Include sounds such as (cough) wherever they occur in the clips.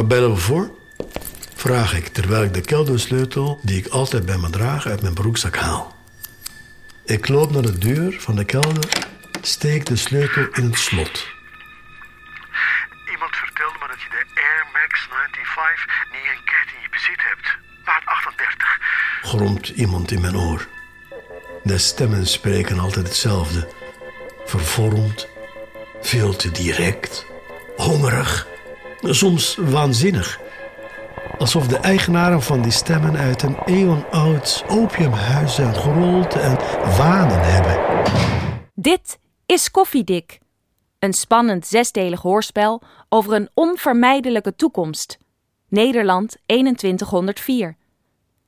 Waar bellen we voor? Vraag ik terwijl ik de keldersleutel die ik altijd bij me draag uit mijn broekzak haal. Ik loop naar de deur van de kelder, steek de sleutel in het slot. Iemand vertelde me dat je de Air Max 95 niet een keer in je bezit hebt. Maat 38. Gromt iemand in mijn oor. De stemmen spreken altijd hetzelfde. Vervormd, veel te direct, hongerig, soms waanzinnig. Alsof de eigenaren van die stemmen uit een eeuwenoud opiumhuis zijn gerold en wanen hebben. Dit is Koffiedik. Een spannend zesdelig hoorspel over een onvermijdelijke toekomst. Nederland 2104.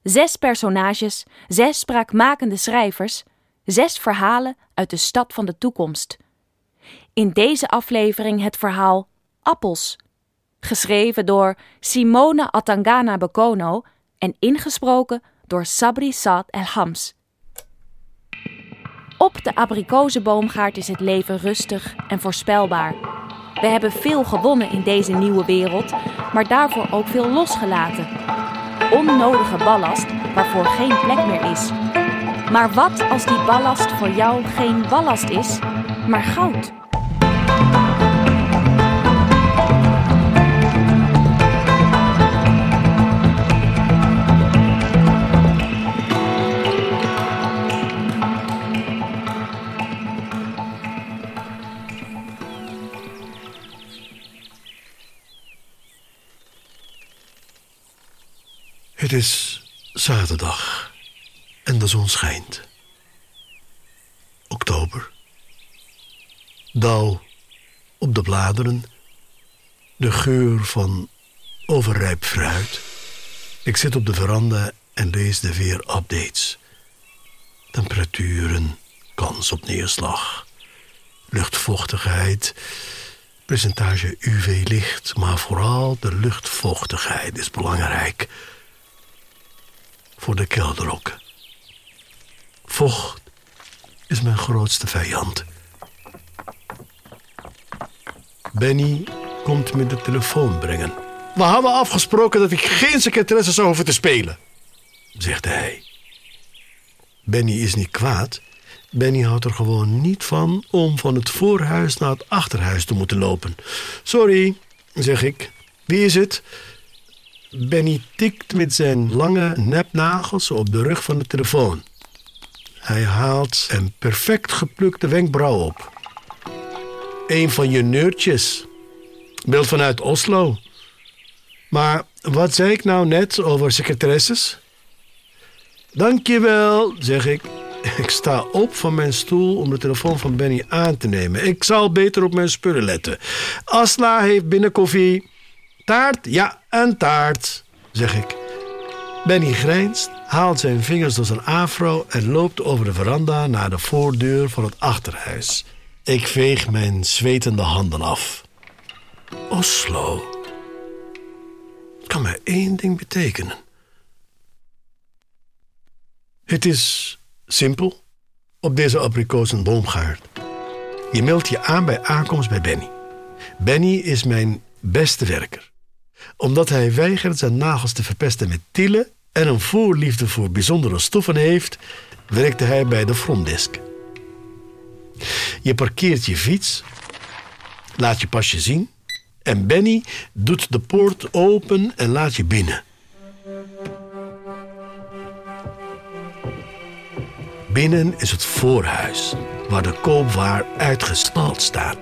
Zes personages, zes spraakmakende schrijvers, zes verhalen uit de stad van de toekomst. In deze aflevering het verhaal Appels. Geschreven door Simone Atangana Bekono en ingesproken door Sabri Saad El Hams. Op de abrikozenboomgaard is het leven rustig en voorspelbaar. We hebben veel gewonnen in deze nieuwe wereld, maar daarvoor ook veel losgelaten. Onnodige ballast waarvoor geen plek meer is. Maar wat als die ballast voor jou geen ballast is, maar goud? Het is zaterdag en de zon schijnt. Oktober. Dauw op de bladeren. De geur van overrijp fruit. Ik zit op de veranda en lees de weerupdates. Temperaturen, kans op neerslag, luchtvochtigheid, percentage UV-licht, maar vooral de luchtvochtigheid is belangrijk voor de kelder Vocht is mijn grootste vijand. Benny komt me de telefoon brengen. We hadden afgesproken dat ik geen secretaresse zou hoeven te spelen, zegt hij. Benny is niet kwaad. Benny houdt er gewoon niet van om van het voorhuis naar het achterhuis te moeten lopen. Sorry, zeg ik. Wie is het? Benny tikt met zijn lange nepnagels op de rug van de telefoon. Hij haalt een perfect geplukte wenkbrauw op. Een van je neurtjes. Beeld vanuit Oslo. Maar wat zei ik nou net over secretaresses? Dankjewel, zeg ik. Ik sta op van mijn stoel om de telefoon van Benny aan te nemen. Ik zal beter op mijn spullen letten. Asla heeft binnen koffie. Taart? Ja, een taart zeg ik. Benny grijnst, haalt zijn vingers door zijn afro en loopt over de veranda naar de voordeur van het achterhuis. Ik veeg mijn zwetende handen af. Oslo. Het kan maar één ding betekenen. Het is simpel op deze abrikozenboomgaard. Je meldt je aan bij aankomst bij Benny. Benny is mijn beste werker omdat hij weigert zijn nagels te verpesten met tielen en een voorliefde voor bijzondere stoffen heeft, werkte hij bij de frontdesk. Je parkeert je fiets, laat je pasje zien en Benny doet de poort open en laat je binnen. Binnen is het voorhuis, waar de koopwaar uitgestald staat.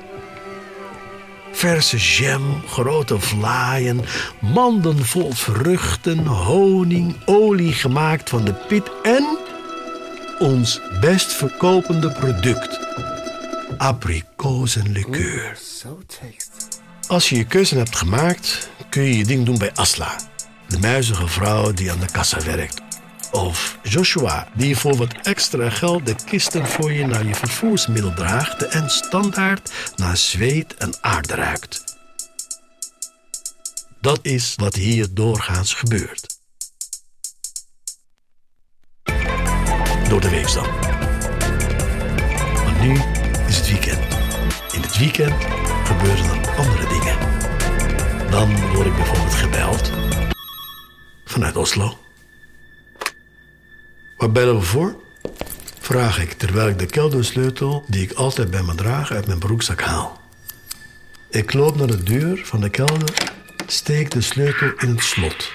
Verse jam, grote vlaaien, manden vol vruchten, honing, olie gemaakt van de pit en ons best verkopende product, abrikozenlikeur. Als je je keuze hebt gemaakt, kun je je ding doen bij Asla, de muizige vrouw die aan de kassa werkt. Of Joshua, die voor wat extra geld de kisten voor je naar je vervoersmiddel draagt en standaard naar zweet en aarde ruikt. Dat is wat hier doorgaans gebeurt. Door de week. Maar nu is het weekend. In het weekend gebeuren er andere dingen. Dan word ik bijvoorbeeld gebeld. Vanuit Oslo. Waar bellen we voor? Vraag ik terwijl ik de keldersleutel die ik altijd bij me draag uit mijn broekzak haal. Ik loop naar de deur van de kelder, steek de sleutel in het slot.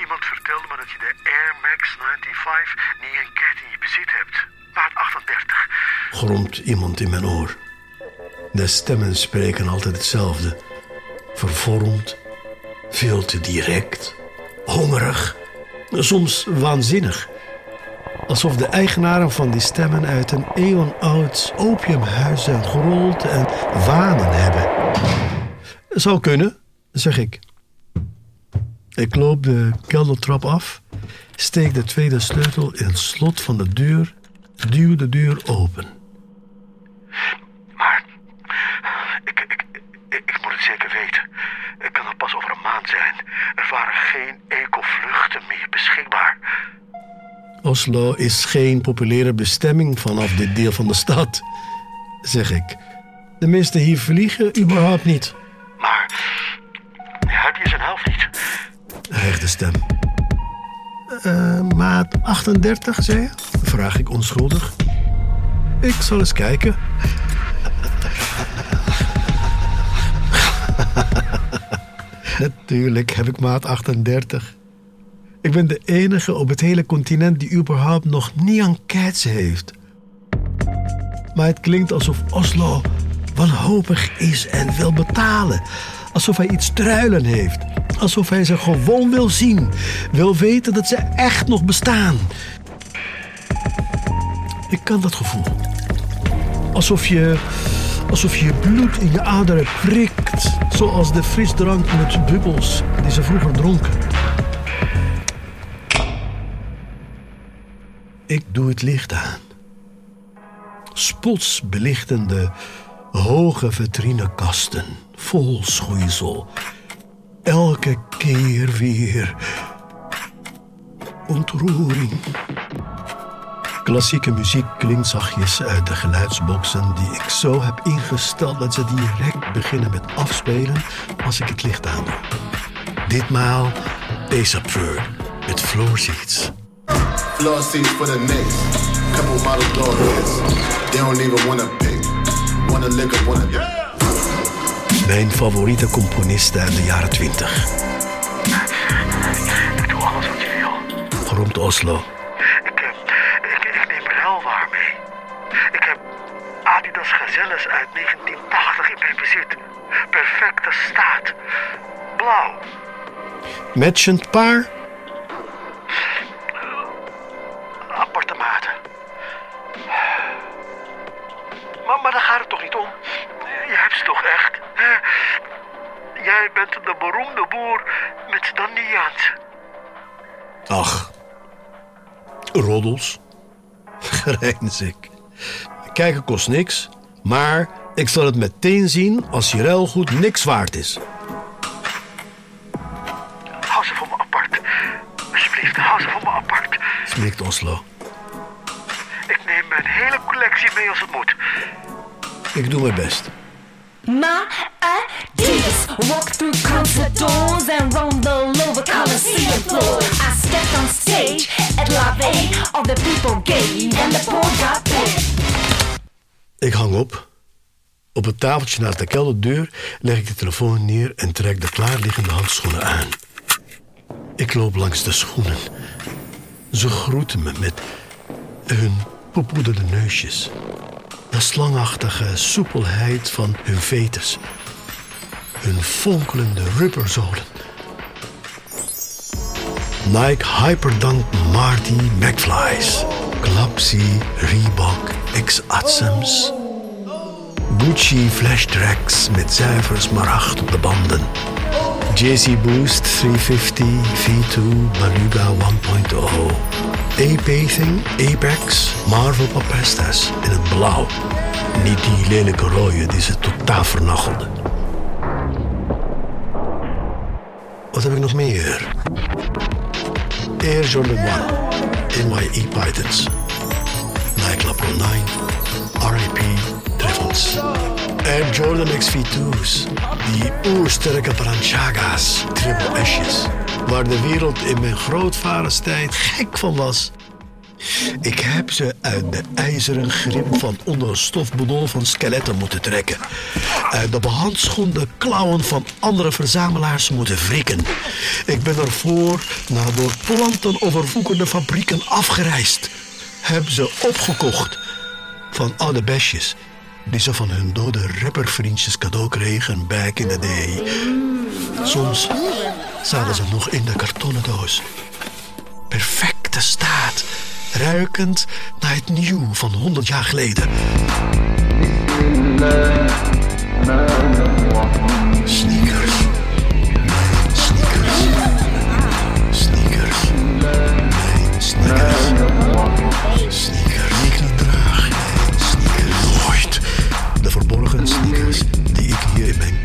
Iemand vertelde me dat je de Air Max 95 niet in Cat in je bezit hebt. Maat 38. gromt iemand in mijn oor. De stemmen spreken altijd hetzelfde. Vervormd, veel te direct, hongerig, soms waanzinnig. Alsof de eigenaren van die stemmen uit een eeuwenoud opiumhuis zijn gerold en wanen hebben. Zou kunnen, zeg ik. Ik loop de keldertrap af, steek de tweede sleutel in het slot van de deur, duw de deur open. Maar ik, ik, ik, ik moet het zeker weten. Het kan er pas over een maand zijn. Er waren geen eco-vluchten meer beschikbaar. Oslo is geen populaire bestemming vanaf dit deel van de stad, zeg ik. De meesten hier vliegen überhaupt niet, Maar heb je zijn helft niet? hijgt de stem. Eh, maat 38, zei je? Vraag ik onschuldig. Ik zal eens kijken. (laughs) Natuurlijk heb ik maat 38. Ik ben de enige op het hele continent die überhaupt nog niet cats heeft. Maar het klinkt alsof Oslo wanhopig is en wil betalen. Alsof hij iets struilen heeft. Alsof hij ze gewoon wil zien. Wil weten dat ze echt nog bestaan. Ik kan dat gevoel. Alsof je, alsof je bloed in je aderen prikt. Zoals de frisdrank met bubbels die ze vroeger dronken. Ik doe het licht aan. Spots belichtende hoge vitrinekasten vol schoeisel. Elke keer weer ontroering. Klassieke muziek klinkt zachtjes uit de geluidsboxen die ik zo heb ingesteld dat ze direct beginnen met afspelen als ik het licht aandoe. Ditmaal A$AP Ferg met Floor Seats. Floor seats for the Knicks. Couple model door hits. They don't even wanna pick. Wanna lick up, wanna. Mijn favoriete componist uit de jaren 20. Ik doe alles wat je wil. Gromt Oslo. Ik, eh, ik, ik neem ruilwaar mee. Ik heb Adidas Gazelles uit 1980 in mijn bezit. Perfecte staat. Blauw. Matchend paar? Roddels. (laughs) Grijns ik. Kijken kost niks, maar ik zal het meteen zien als je ruilgoed niks waard is. Hou ze voor me apart. Alsjeblieft, hou ze voor me apart. Smeekt Oslo. Ik neem mijn hele collectie mee als het moet. Ik doe mijn best. My ideas walk through concert doors and roam the lower Coliseum floor. I stepped on stage and the got. Ik hang op. Op het tafeltje naast de kelderdeur leg ik de telefoon neer en trek de klaarliggende handschoenen aan. Ik loop langs de schoenen. Ze groeten me met hun bepoederde neusjes. De slangachtige soepelheid van hun veters. Hun fonkelende rubberzolen. Nike Hyperdunk Marty McFly's. Klapsi Reebok X Atsems. Gucci Flash Tracks met zuiver smaragd op de banden. JC Boost 350 V2 Baluga 1.0. A-Pacing Apex Marvel Papestas in het blauw. Niet die lelijke rode die ze totaal vernachelden. Wat heb ik nog meer? Air Jordan 1 NYE Pythons. Nike Pro 9 RIP treffels. Air Jordan XV2's. Die oersterke Balenciaga's. Triple S's. Waar de wereld in mijn grootvaders tijd gek van was. Ik heb ze uit de ijzeren grim van onder van skeletten moeten trekken. Uit de behandschoende klauwen van andere verzamelaars moeten wrikken. Ik ben ervoor naar door planten overwoekende fabrieken afgereisd. Heb ze opgekocht van oude besjes die ze van hun dode rappervriendjes cadeau kregen back in the day. Soms zaten ze nog in de kartonnen doos. Perfecte staat, ruikend naar het nieuw van 100 jaar geleden. Sneakers. Mijn sneakers. Sneakers. Mijn sneakers. Sneakers die ik niet draag. Mijn sneakers. Nooit. De verborgen sneakers die ik hier in mijn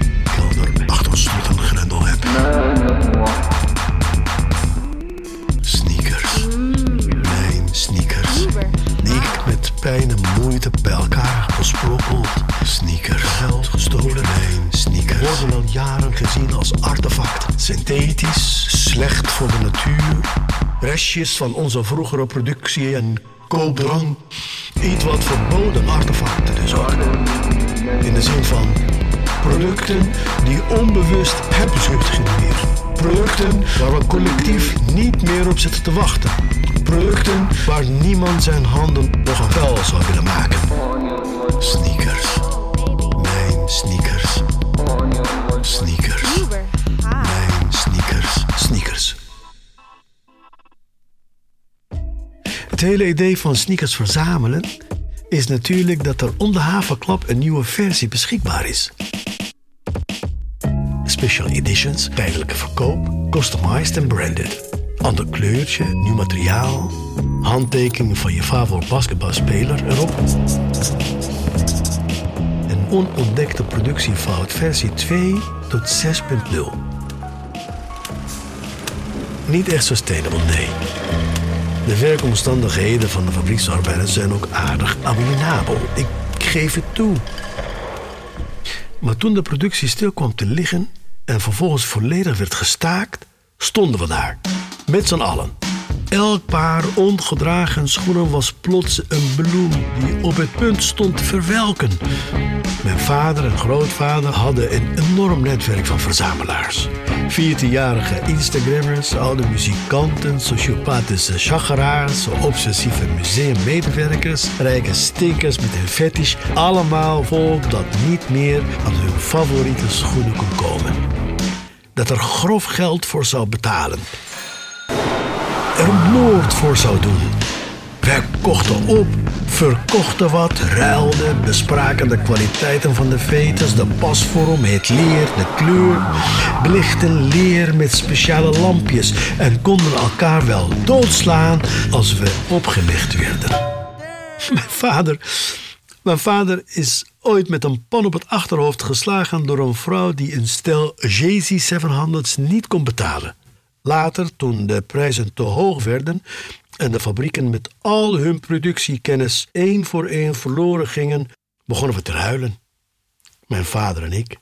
gezien als artefact. Synthetisch. Slecht voor de natuur. Restjes van onze vroegere productie en koopdrang. Iets wat verboden artefacten dus ook. In de zin van producten die onbewust hebzucht genereren. Producten waar we collectief niet meer op zitten te wachten. Producten waar niemand zijn handen nog aan vuil zou willen maken. Sneakers. Mijn sneakers. Sneakers. Het hele idee van sneakers verzamelen is natuurlijk dat er om de havenklap een nieuwe versie beschikbaar is. Special editions, tijdelijke verkoop, customized en branded. Ander kleurtje, nieuw materiaal, handtekening van je favoriete basketbalspeler erop. Een onontdekte productiefout versie 2 tot 6.0. Niet echt sustainable, nee. De werkomstandigheden van de fabrieksarbeiders zijn ook aardig abominabel. Ik geef het toe. Maar toen de productie stil kwam te liggen en vervolgens volledig werd gestaakt, stonden we daar. Met z'n allen. Elk paar ongedragen schoenen was plots een bloem die op het punt stond te verwelken. Mijn vader en grootvader hadden een enorm netwerk van verzamelaars. 14-jarige Instagrammers, oude muzikanten, sociopathische chageraars, obsessieve museummedewerkers, rijke stinkers met een fetish. Allemaal volk dat niet meer aan hun favoriete schoenen kon komen. Dat er grof geld voor zou betalen er moord voor zou doen. Wij kochten op, verkochten wat, ruilden, bespraken de kwaliteiten van de veters, de pasvorm, het leer, de kleur, belichten leer met speciale lampjes en konden elkaar wel doodslaan als we opgelicht werden. (laughs) Mijn vader, mijn vader is ooit met een pan op het achterhoofd geslagen door een vrouw die een stel Jay-Z 700's niet kon betalen. Later, toen de prijzen te hoog werden en de fabrieken met al hun productiekennis één voor één verloren gingen, begonnen we te huilen. Mijn vader en ik.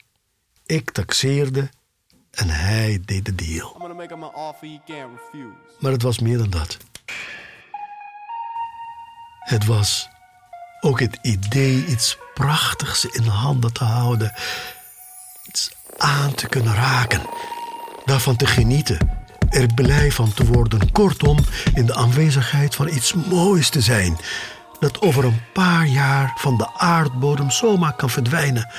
Ik taxeerde en hij deed de deal. Maar het was meer dan dat. Het was ook het idee iets prachtigs in handen te houden, iets aan te kunnen raken, daarvan te genieten, er blij van te worden, kortom, in de aanwezigheid van iets moois te zijn, dat over een paar jaar van de aardbodem zomaar kan verdwijnen.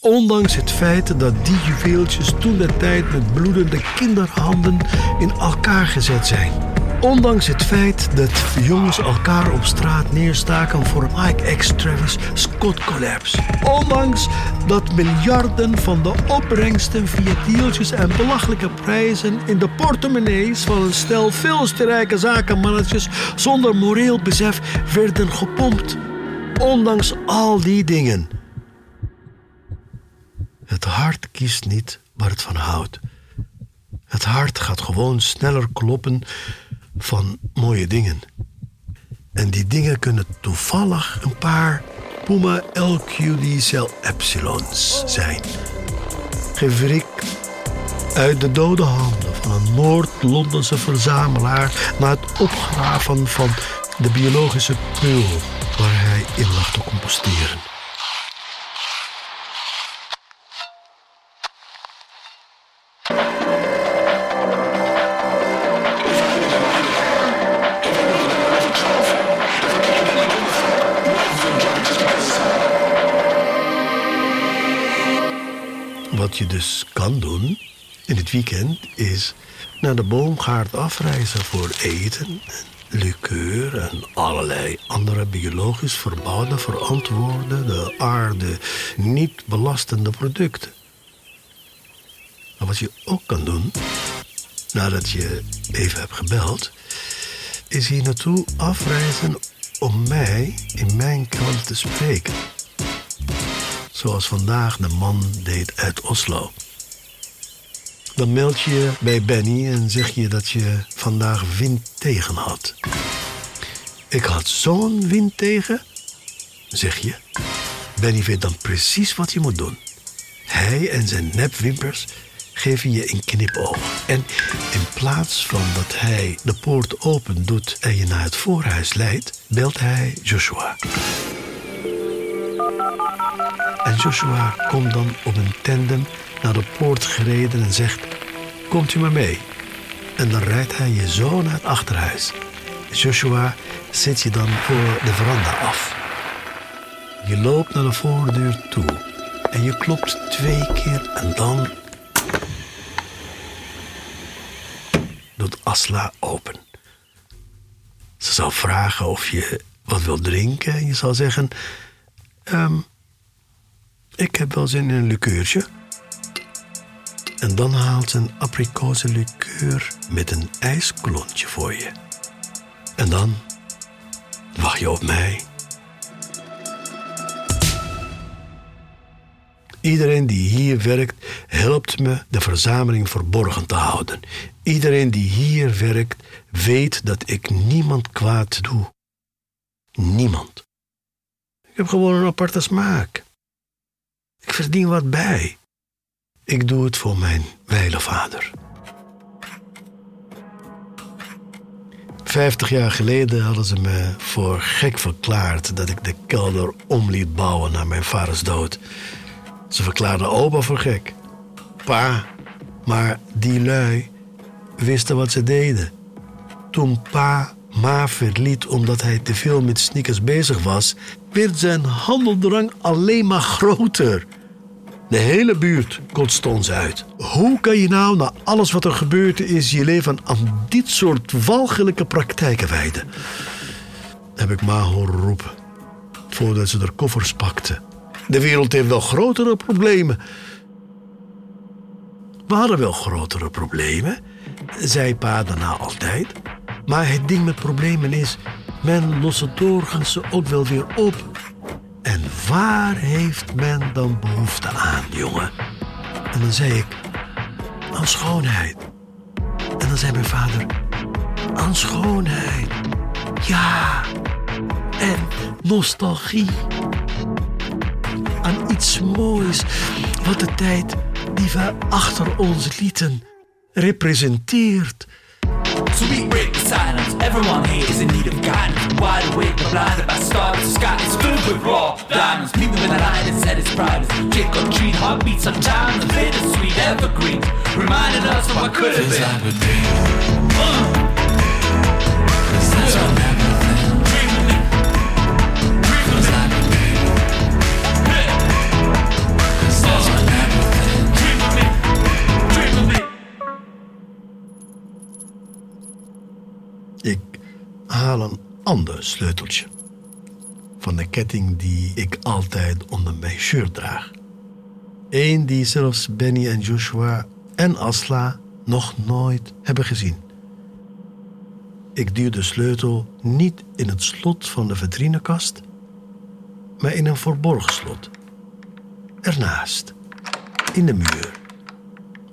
Ondanks het feit dat die juweeltjes toen de tijd met bloedende kinderhanden in elkaar gezet zijn. Ondanks het feit dat jongens elkaar op straat neerstaken voor Mike X Travis Scott collapse. Ondanks dat miljarden van de opbrengsten via deeltjes en belachelijke prijzen in de portemonnees van een stel veel rijke zakenmannetjes zonder moreel besef werden gepompt. Ondanks al die dingen. Het hart kiest niet waar het van houdt. Het hart gaat gewoon sneller kloppen van mooie dingen. En die dingen kunnen toevallig een paar Puma LQD-cel epsilons zijn. Gewrikt uit de dode handen van een Noord-Londense verzamelaar na het opgraven van de biologische pul waar hij in lag te composteren. Weekend is naar de boomgaard afreizen voor eten, liqueur en allerlei andere biologisch verbouwde, verantwoorde, de aarde niet belastende producten. Maar wat je ook kan doen, nadat je even hebt gebeld, is hier naartoe afreizen om mij in mijn krant te spreken. Zoals vandaag de man deed uit Oslo. Dan meld je je bij Benny en zeg je dat je vandaag wind tegen had. Ik had zo'n wind tegen, zeg je. Benny weet dan precies wat je moet doen. Hij en zijn nepwimpers geven je een knipoog. En in plaats van dat hij de poort open doet en je naar het voorhuis leidt, belt hij Joshua. En Joshua komt dan op een tandem naar de poort gereden en zegt: Komt u maar mee. En dan rijdt hij je zo naar het achterhuis. Joshua zet je dan voor de veranda af. Je loopt naar de voordeur toe en je klopt twee keer en dan doet Asla open. Ze zal vragen of je wat wil drinken en je zal zeggen: "Ehm, Ik heb wel zin in een likeurtje. En dan haalt ze een abrikozenlikeur met een ijsklontje voor je. En dan wacht je op mij. Iedereen die hier werkt, helpt me de verzameling verborgen te houden. Iedereen die hier werkt, weet dat ik niemand kwaad doe. Niemand. Ik heb gewoon een aparte smaak. Ik verdien wat bij. Ik doe het voor mijn wijle vader. Vijftig jaar geleden hadden ze me voor gek verklaard dat ik de kelder om liet bouwen na mijn vaders dood. Ze verklaarden opa voor gek. Pa, maar die lui wisten wat ze deden. Toen pa ma verliet omdat hij te veel met sneakers bezig was, werd zijn handeldrang alleen maar groter. De hele buurt kotste ons uit. Hoe kan je nou na alles wat er gebeurd is je leven aan dit soort walgelijke praktijken wijden? Heb ik ma horen roepen, voordat ze de koffers pakte. De wereld heeft wel grotere problemen. We hadden wel grotere problemen, zei pa daarna altijd. Maar het ding met problemen is, men lost het doorgaans ook wel weer op. Waar heeft men dan behoefte aan, jongen? En dan zei ik, aan schoonheid. En dan zei mijn vader, aan schoonheid. Ja, en nostalgie. Aan iets moois wat de tijd die we achter ons lieten representeert. The silence. Everyone here is in need of guidance. Wide awake, but blinded by stars. The sky is filled with raw diamonds. Meet me when the light is at its brightest. Trick or treat, heartbeats of time. The bittersweet evergreen. Reminding us of what could have been. Uh. Yeah. Dream haal een ander sleuteltje. Van de ketting die ik altijd onder mijn shirt draag. Eén die zelfs Benny en Joshua en Asla nog nooit hebben gezien. Ik duw de sleutel niet in het slot van de vitrinekast, maar in een verborgen slot. Ernaast, in de muur,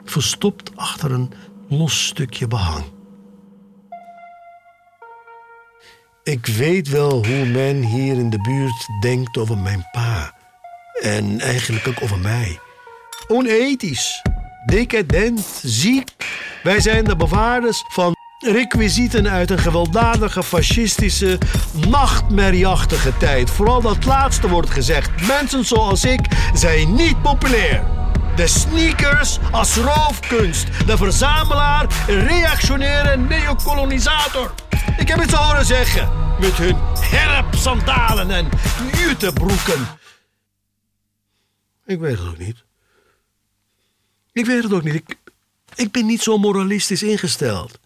verstopt achter een los stukje behang. Ik weet wel hoe men hier in de buurt denkt over mijn pa. En eigenlijk ook over mij. Onethisch, decadent, ziek. Wij zijn de bewaarders van requisieten uit een gewelddadige, fascistische, nachtmerrieachtige tijd. Vooral dat laatste wordt gezegd. Mensen zoals ik zijn niet populair. De sneakers als roofkunst. De verzamelaar, reactionaire neocolonisator. Ik heb het horen zeggen. Met hun herpsandalen en jutebroeken. Ik weet het ook niet. Ik weet het ook niet. Ik, ik ben niet zo moralistisch ingesteld.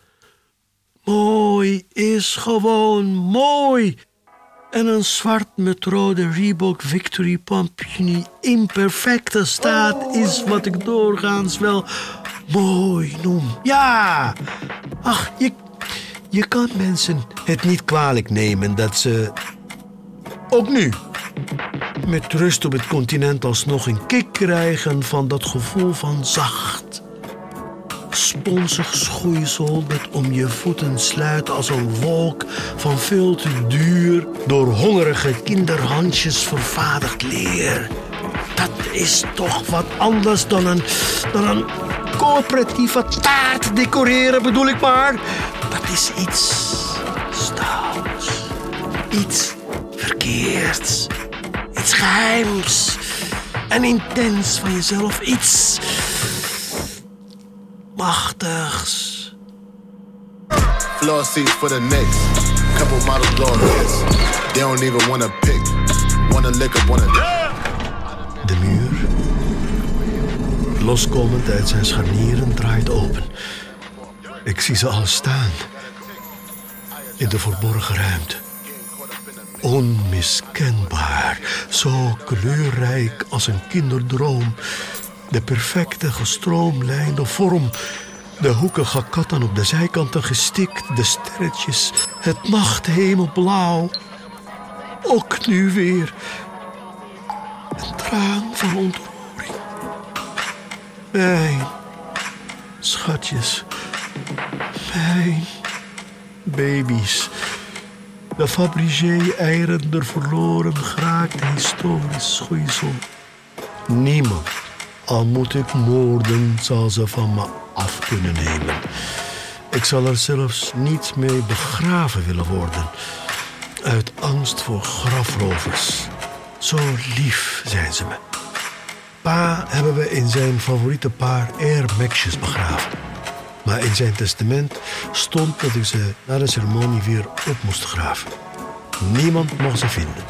Mooi is gewoon mooi. En een zwart met rode Reebok Victory Pampini in perfecte staat is wat ik doorgaans wel mooi noem. Ja, ach, je, je kan mensen het niet kwalijk nemen dat ze ook nu met rust op het continent alsnog een kick krijgen van dat gevoel van zacht sponsig schoeisel dat om je voeten sluit als een wolk van veel te duur door hongerige kinderhandjes vervaardigd leer. Dat is toch wat anders dan een, dan een coöperatieve taart decoreren, bedoel ik maar. Dat is iets stouts, iets verkeerds, iets geheims en intens van jezelf, iets machtigs. Floor seats for the Knicks. Couple models blowing. They don't even wanna pick. Wanna lick up, wanna. De muur, loskomend uit zijn scharnieren, draait open. Ik zie ze al staan. In de verborgen ruimte. Onmiskenbaar, zo kleurrijk als een kinderdroom. De perfecte gestroomlijnde vorm. De hoekige katten op de zijkanten gestikt, de sterretjes, het nachthemelblauw. Ook nu weer een traan van ontroering. Mijn schatjes, mijn baby's. De Fabergé-eieren der verloren geraakt historisch schoeisel. Niemand, al moet ik moorden, zal ze van me af kunnen nemen. Ik zal er zelfs niet mee begraven willen worden. Uit angst voor grafrovers. Zo lief zijn ze me. Pa hebben we in zijn favoriete paar Air Maxjes begraven. Maar in zijn testament stond dat ik ze na de ceremonie weer op moest graven. Niemand mocht ze vinden.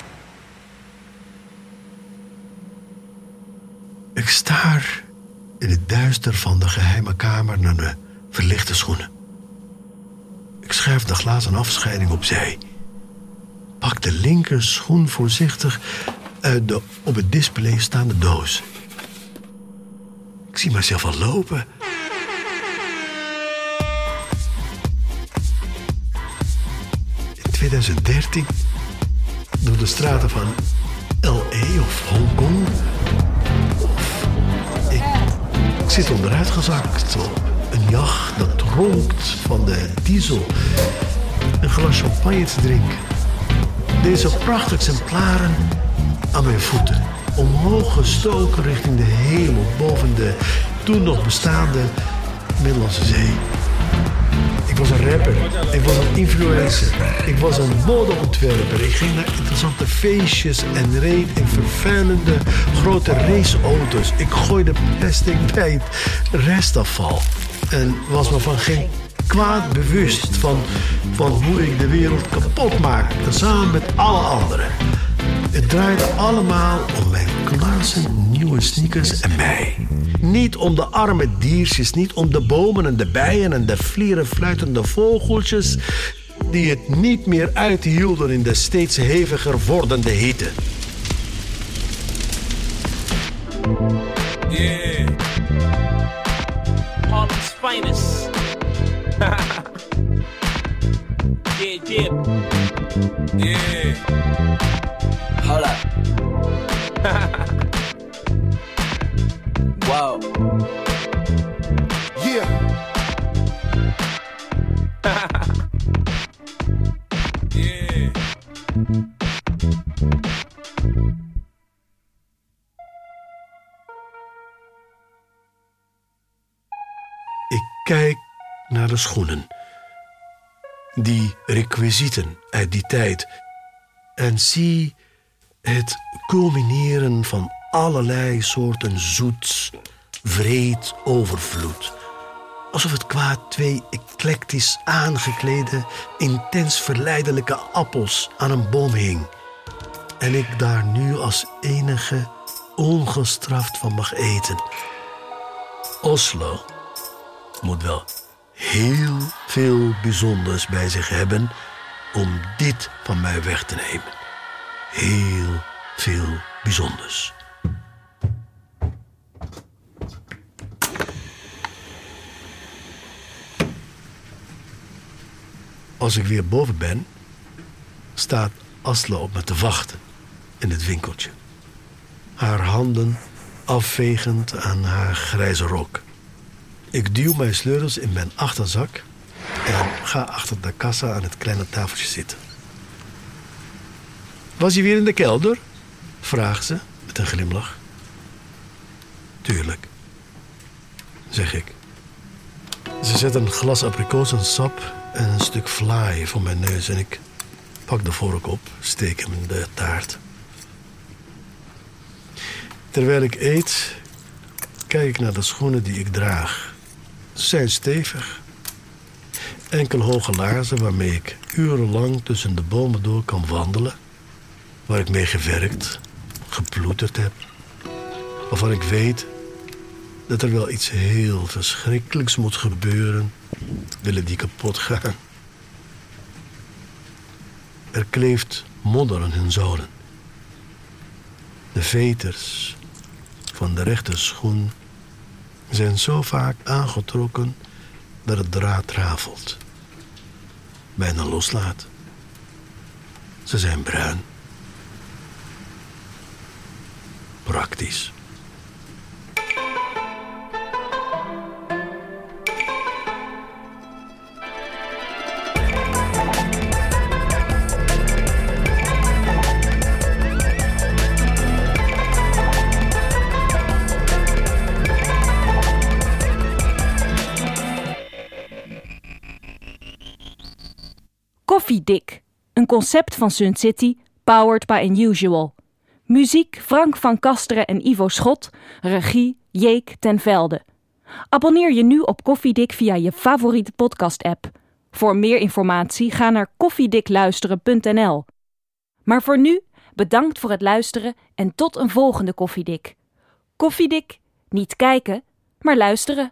Ik staar in het duister van de geheime kamer naar de verlichte schoenen. Ik schuif de glazen afscheiding opzij. Pak de linker schoen voorzichtig uit de op het display staande doos. Ik zie mezelf al lopen. In 2013 door de straten van L.A. of Hongkong. Ik, ik zit onderuit gezakt op een jacht dat ronkt van de diesel. Een glas champagne te drinken. Deze prachtige exemplaren aan mijn voeten. Omhoog gestoken richting de hemel boven de toen nog bestaande Middellandse Zee. Ik was een rapper. Ik was een influencer. Ik was een modeontwerper. Ik ging naar interessante feestjes en reed in vervuilende grote raceauto's. Ik gooide plastic bij het restafval. En was me van geen kwaad bewust van, van hoe ik de wereld kapot maakte. Samen met alle anderen. Het draaide allemaal om mijn klasse nieuwe sneakers en mij. Niet om de arme diertjes, niet om de bomen en de bijen en de vlieren fluitende vogeltjes die het niet meer uithielden in de steeds heviger wordende hitte. Yeah. Harlem's finest. (laughs) yeah, yeah. Yeah. Hold up. (laughs) Whoa. Schoenen. Die requisieten uit die tijd. En zie het culmineren van allerlei soorten zoets, vreed overvloed. Alsof het kwaad twee eclectisch aangeklede, intens verleidelijke appels aan een boom hing. En ik daar nu als enige ongestraft van mag eten. Oslo moet wel heel veel bijzonders bij zich hebben om dit van mij weg te nemen. Heel veel bijzonders. Als ik weer boven ben, staat Aslo op me te wachten in het winkeltje. Haar handen afvegend aan haar grijze rok. Ik duw mijn sleutels in mijn achterzak en ga achter de kassa aan het kleine tafeltje zitten. Was hij weer in de kelder? vraagt ze met een glimlach. Tuurlijk, zeg ik. Ze zet een glas abrikozensap en een stuk vlaai voor mijn neus en ik pak de vork op, steek hem in de taart. Terwijl ik eet, kijk ik naar de schoenen die ik draag. Zijn stevig. Enkel hoge laarzen waarmee ik urenlang tussen de bomen door kan wandelen. Waar ik mee gewerkt, geploeterd heb. Waarvan ik weet dat er wel iets heel verschrikkelijks moet gebeuren. Willen die kapot gaan. Er kleeft modder aan hun zolen. De veters van de rechte schoen zijn zo vaak aangetrokken dat het draad rafelt. Bijna loslaat. Ze zijn bruin. Praktisch. Koffiedik, een concept van Sun City, powered by Unusual. Muziek Frank van Kasteren en Ivo Schot, regie Jeek ten Velde. Abonneer je nu op Koffiedik via je favoriete podcast-app. Voor meer informatie ga naar koffiedikluisteren.nl. Maar voor nu, bedankt voor het luisteren en tot een volgende Koffiedik. Koffiedik, niet kijken, maar luisteren.